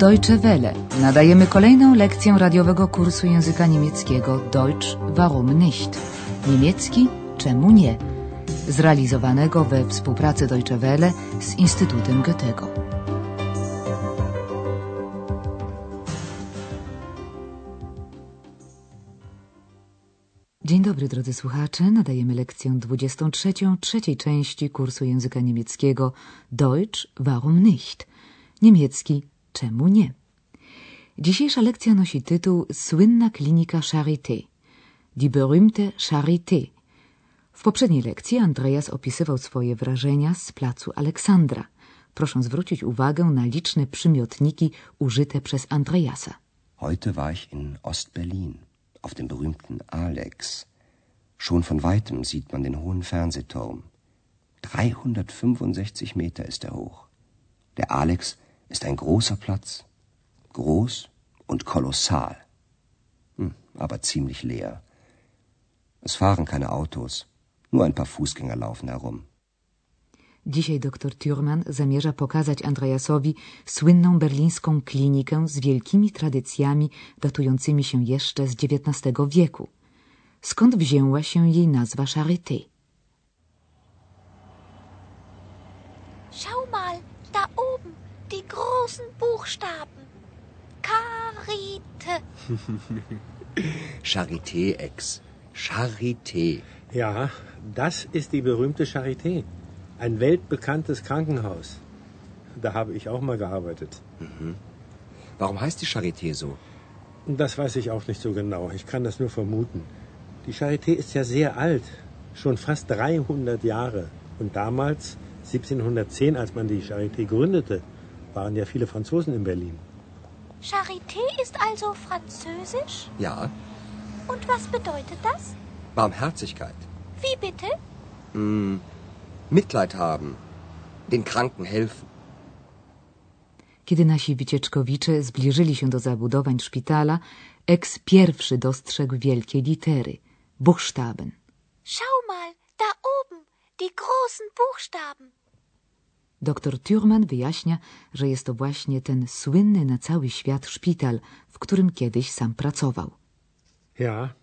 Deutsche Welle. Nadajemy kolejną lekcję radiowego kursu języka niemieckiego Deutsch warum nicht? Niemiecki czemu nie? Zrealizowanego we współpracy Deutsche Welle z Instytutem Goethego. Dzień dobry drodzy słuchacze, nadajemy lekcję 23 trzeciej części kursu języka niemieckiego Deutsch warum nicht? Niemiecki czemu nie? Dzisiejsza lekcja nosi tytuł Słynna klinika Charité. Die berühmte Charité. W poprzedniej lekcji Andreas opisywał swoje wrażenia z placu Aleksandra. Proszę zwrócić uwagę na liczne przymiotniki użyte przez Andreasa. Heute war ich in Ostberlin, auf dem berühmten Alex. Schon von weitem sieht man den hohen Fernsehturm. 365 Meter ist er hoch. Der Alex ist ein großer Platz. Groß und kolossal. Hm, aber ziemlich leer. Es fahren keine Autos. Nur ein paar Fußgänger laufen herum. Dzisiaj dr Thürmann zamierza pokazać Andreasowi słynną berlińską klinikę z wielkimi tradycjami datującymi się jeszcze z XIX wieku. Skąd wzięła się jej nazwa Charité? Schau mal, da oben, die großen Buchstaben. Karite. Charité, Ex. Charité. Ja, das ist die berühmte Charité. Ein weltbekanntes Krankenhaus. Da habe ich auch mal gearbeitet. Warum heißt die Charité so? Das weiß ich auch nicht so genau. Ich kann das nur vermuten. Die Charité ist ja sehr alt. Schon fast 300 Jahre. Und damals, 1710, als man die Charité gründete, waren ja viele Franzosen in Berlin. Charité ist also französisch? Ja, Und was bedeutet das? Barmherzigkeit. Wie bitte? Hm, Mitleid haben. Den Kranken helfen. Kiedy nasi wycieczkowicze zbliżyli się do zabudowań szpitala, Ex pierwszy dostrzegł wielkie litery Buchstaben. Schau mal, da oben, die großen Buchstaben. Dr Thürmann wyjaśnia, że jest to właśnie ten słynny na cały świat szpital, w którym kiedyś sam pracował. Ja,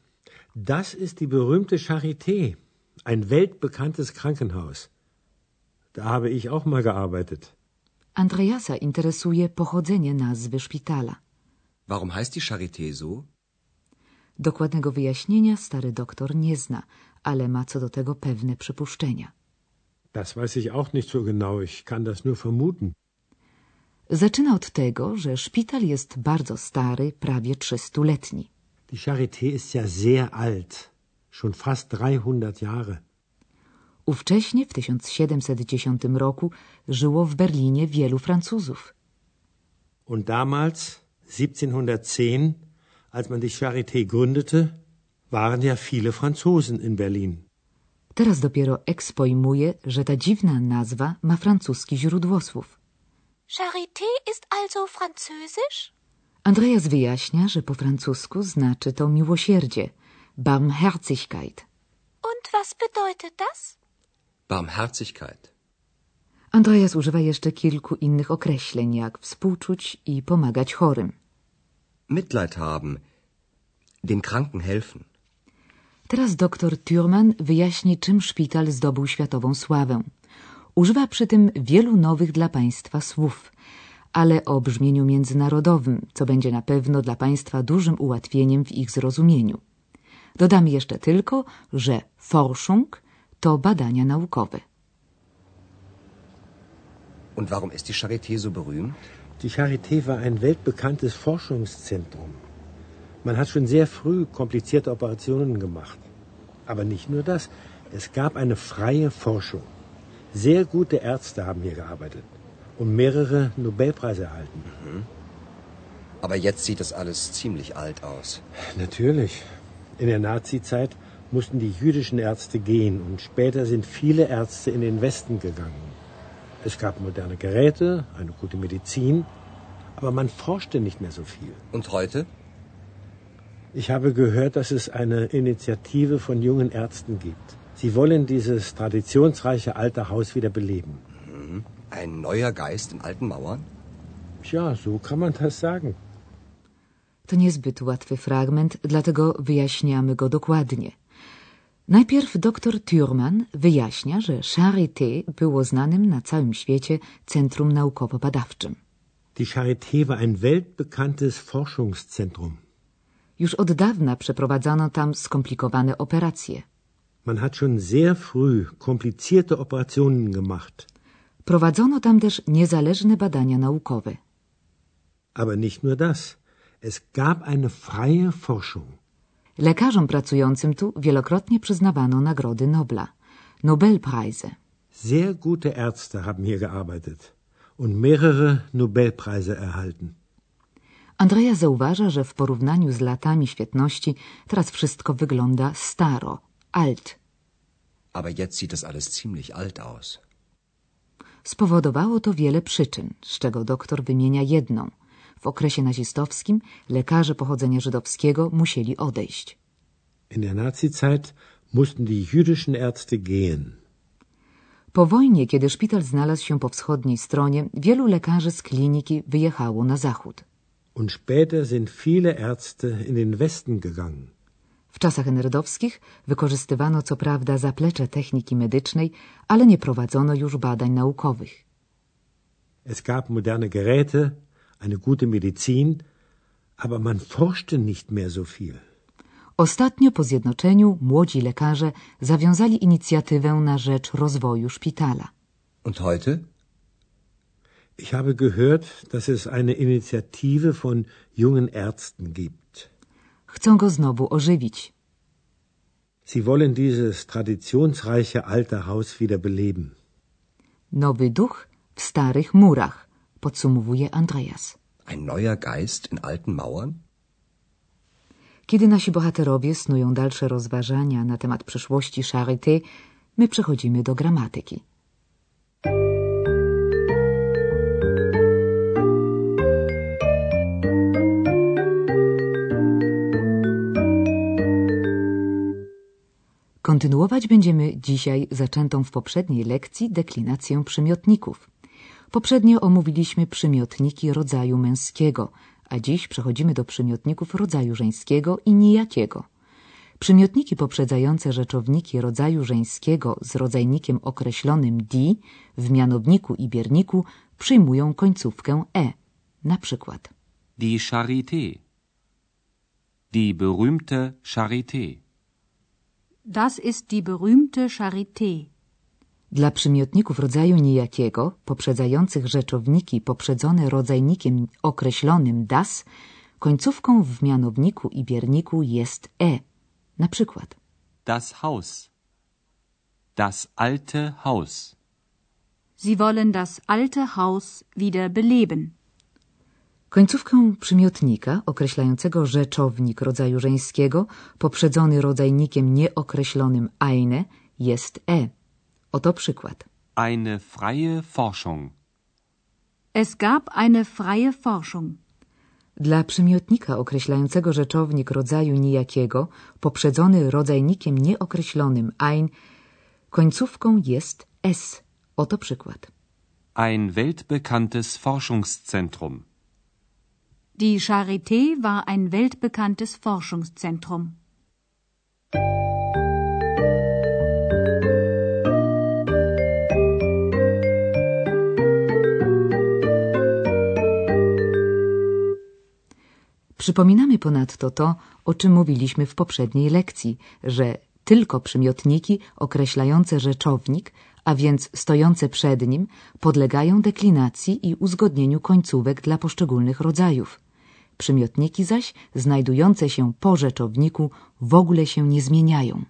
das ist die berühmte Charité. Ein weltbekanntes Krankenhaus. Da habe ich auch mal gearbeitet. Andreasa interesuje pochodzenie nazwy szpitala. Warum heißt die Charité so? Dokładnego wyjaśnienia stary doktor nie zna, ale ma co do tego pewne przypuszczenia. Das weiß ich auch nicht so genau. Ich kann das nur vermuten. Zaczyna od tego, że szpital jest bardzo stary, prawie trzystuletni. Die Charité ist ja sehr alt. Schon fast 300 Jahre. Ówcześnie, w 1710 roku, żyło w Berlinie wielu Francuzów. Und damals, 1710, als man die Charité gründete, waren ja viele Franzosen in Berlin. Teraz dopiero Ex pojmuje, że ta dziwna nazwa ma francuski źródłosłów. Charité ist also französisch? Andreas wyjaśnia, że po francusku znaczy to miłosierdzie, Barmherzigkeit. Und was bedeutet das? Barmherzigkeit. Andreas używa jeszcze kilku innych określeń, jak współczuć i pomagać chorym. Mitleid haben. Den Kranken helfen. Teraz dr Thürmann wyjaśni, czym szpital zdobył światową sławę. Używa przy tym wielu nowych dla państwa słów, ale o brzmieniu międzynarodowym, co będzie na pewno dla państwa dużym ułatwieniem w ich zrozumieniu. Dodamy jeszcze tylko, że Forschung to badania naukowe. Und warum ist die Charité so berühmt? Die Charité war ein weltbekanntes Forschungszentrum. Man hat schon sehr früh komplizierte Operationen gemacht. Aber nicht nur das, es gab eine freie Forschung. Sehr gute Ärzte haben hier gearbeitet und mehrere Nobelpreise erhalten. Aber jetzt sieht das alles ziemlich alt aus. Natürlich. In der Nazizeit mussten die jüdischen Ärzte gehen und später sind viele Ärzte in den Westen gegangen. Es gab moderne Geräte, eine gute Medizin, aber man forschte nicht mehr so viel. Und heute? Ich habe gehört, dass es eine Initiative von jungen Ärzten gibt. Sie wollen dieses traditionsreiche alte Haus wieder beleben. Ein neuer Geist in alten Mauern? Tja, so kann man das sagen. To niezbyt łatwy fragment, dlatego wyjaśniamy go dokładnie. Najpierw dr Thürmann wyjaśnia, że Charité było znanym na całym świecie centrum naukowo-badawczym. Die Charité war ein weltbekanntes Forschungszentrum. Już od dawna przeprowadzano tam skomplikowane operacje. Man hat schon sehr früh komplizierte Operationen gemacht. Prowadzono tam też niezależne badania naukowe. Aber nicht nur das. Es gab eine freie Forschung. Lekarzom pracującym tu wielokrotnie przyznawano nagrody Nobla, Nobelpreise. Sehr gute Ärzte haben hier gearbeitet und mehrere Nobelpreise erhalten. Andrea zauważa, że w porównaniu z latami świetności teraz wszystko wygląda staro, alt. Aber jetzt sieht das alles ziemlich alt aus. Spowodowało to wiele przyczyn, z czego doktor wymienia jedną. W okresie nazistowskim lekarze pochodzenia żydowskiego musieli odejść. In der Nazizeit mussten die jüdischen Ärzte gehen. Po wojnie, kiedy szpital znalazł się po wschodniej stronie, wielu lekarzy z kliniki wyjechało na zachód. Und später sind viele Ärzte in den Westen gegangen. W czasach enerdowskich wykorzystywano co prawda zaplecze techniki medycznej, ale nie prowadzono już badań naukowych. Es gab moderne Geräte, eine gute Medizin, aber man forschte nicht mehr so viel. Ostatnio po zjednoczeniu młodzi lekarze zawiązali inicjatywę na rzecz rozwoju szpitala. Und heute? Ich habe gehört, dass es eine Initiative von jungen Ärzten gibt. Chcą go znowu ożywić. Sie wollen dieses traditionsreiche alte Haus wieder beleben. Nowy duch w starych murach, podsumowuje Andreas. Ein neuer Geist in alten Mauern? Kiedy nasi bohaterowie snują dalsze rozważania na temat przyszłości Charité, my przechodzimy do gramatyki. Kontynuować będziemy dzisiaj zaczętą w poprzedniej lekcji deklinację przymiotników. Poprzednio omówiliśmy przymiotniki rodzaju męskiego, a dziś przechodzimy do przymiotników rodzaju żeńskiego i nijakiego. Przymiotniki poprzedzające rzeczowniki rodzaju żeńskiego z rodzajnikiem określonym di w mianowniku i bierniku przyjmują końcówkę e. Na przykład Die Charité. Die berühmte Charité. Das ist die berühmte Charité. Dla przymiotników rodzaju nijakiego, poprzedzających rzeczowniki poprzedzone rodzajnikiem określonym das, końcówką w mianowniku i bierniku jest e. Na przykład Das Haus. Das alte Haus. Sie wollen das alte Haus wieder beleben. Końcówkę przymiotnika określającego rzeczownik rodzaju żeńskiego poprzedzony rodzajnikiem nieokreślonym eine jest e. Oto przykład. Eine freie Forschung. Es gab eine freie Forschung. Dla przymiotnika określającego rzeczownik rodzaju nijakiego poprzedzony rodzajnikiem nieokreślonym ein końcówką jest s. Oto przykład. Ein weltbekanntes Forschungszentrum. Die Charité war ein weltbekanntes Forschungszentrum. Przypominamy ponadto to, o czym mówiliśmy w poprzedniej lekcji, że tylko przymiotniki określające rzeczownik, a więc stojące przed nim, podlegają deklinacji i uzgodnieniu końcówek dla poszczególnych rodzajów. Przymiotniki zaś, znajdujące się po rzeczowniku, w ogóle się nie zmieniają.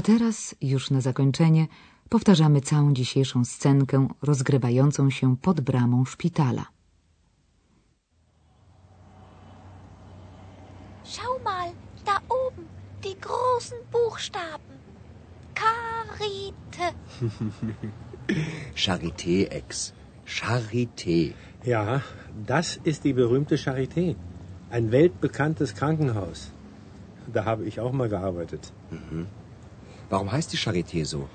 A teraz, już na zakończenie, powtarzamy całą dzisiejszą scenkę rozgrywającą się pod bramą szpitala. Schau mal, da oben, die großen Buchstaben. Karite. Charité, Ex. Charité. Ja, das ist die berühmte Charité. Ein weltbekanntes Krankenhaus. Da habe ich auch mal gearbeitet. Warum heißt die Charité so?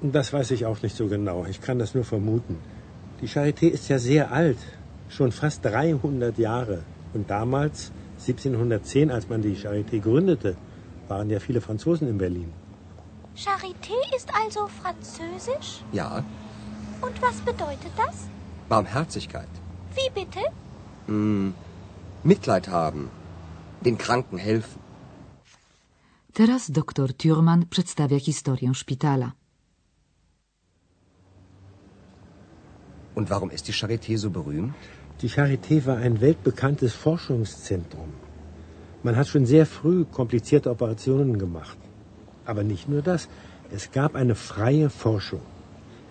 Das weiß ich auch nicht so genau. Ich kann das nur vermuten. Die Charité ist ja sehr alt. Schon fast 300 Jahre. Und damals, 1710, als man die Charité gründete, waren ja viele Franzosen in Berlin. Charité ist also französisch? Ja, Und was bedeutet das? Barmherzigkeit. Wie bitte? Mitleid haben. Den Kranken helfen. Teraz doktor Thurman przedstawia historię szpitala. Und warum ist die Charité so berühmt? Die Charité war ein weltbekanntes Forschungszentrum. Man hat schon sehr früh komplizierte Operationen gemacht. Aber nicht nur das. Es gab eine freie Forschung.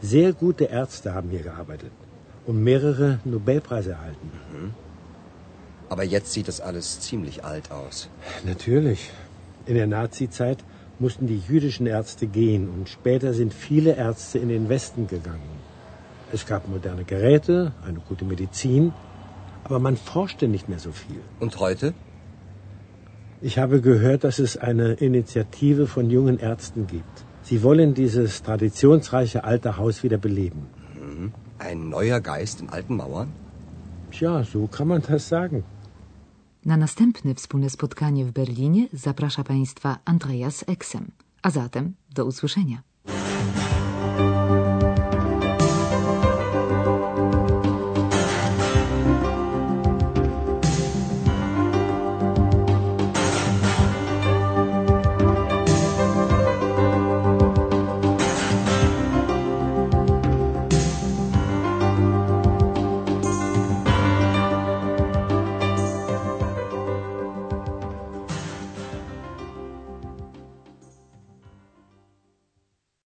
Sehr gute Ärzte haben hier gearbeitet und mehrere Nobelpreise erhalten. Aber jetzt sieht das alles ziemlich alt aus. Natürlich. In der Nazizeit mussten die jüdischen Ärzte gehen und später sind viele Ärzte in den Westen gegangen. Es gab moderne Geräte, eine gute Medizin, aber man forschte nicht mehr so viel. Und heute? Ich habe gehört, dass es eine Initiative von jungen Ärzten gibt. Sie wollen dieses traditionsreiche alte Haus wieder beleben. Ein neuer Geist in alten Mauern? Tja, so kann man das sagen. Na następne wspólne spotkanie w Berlinie zaprasza Państwa Andreas Eksem. A zatem do usłyszenia.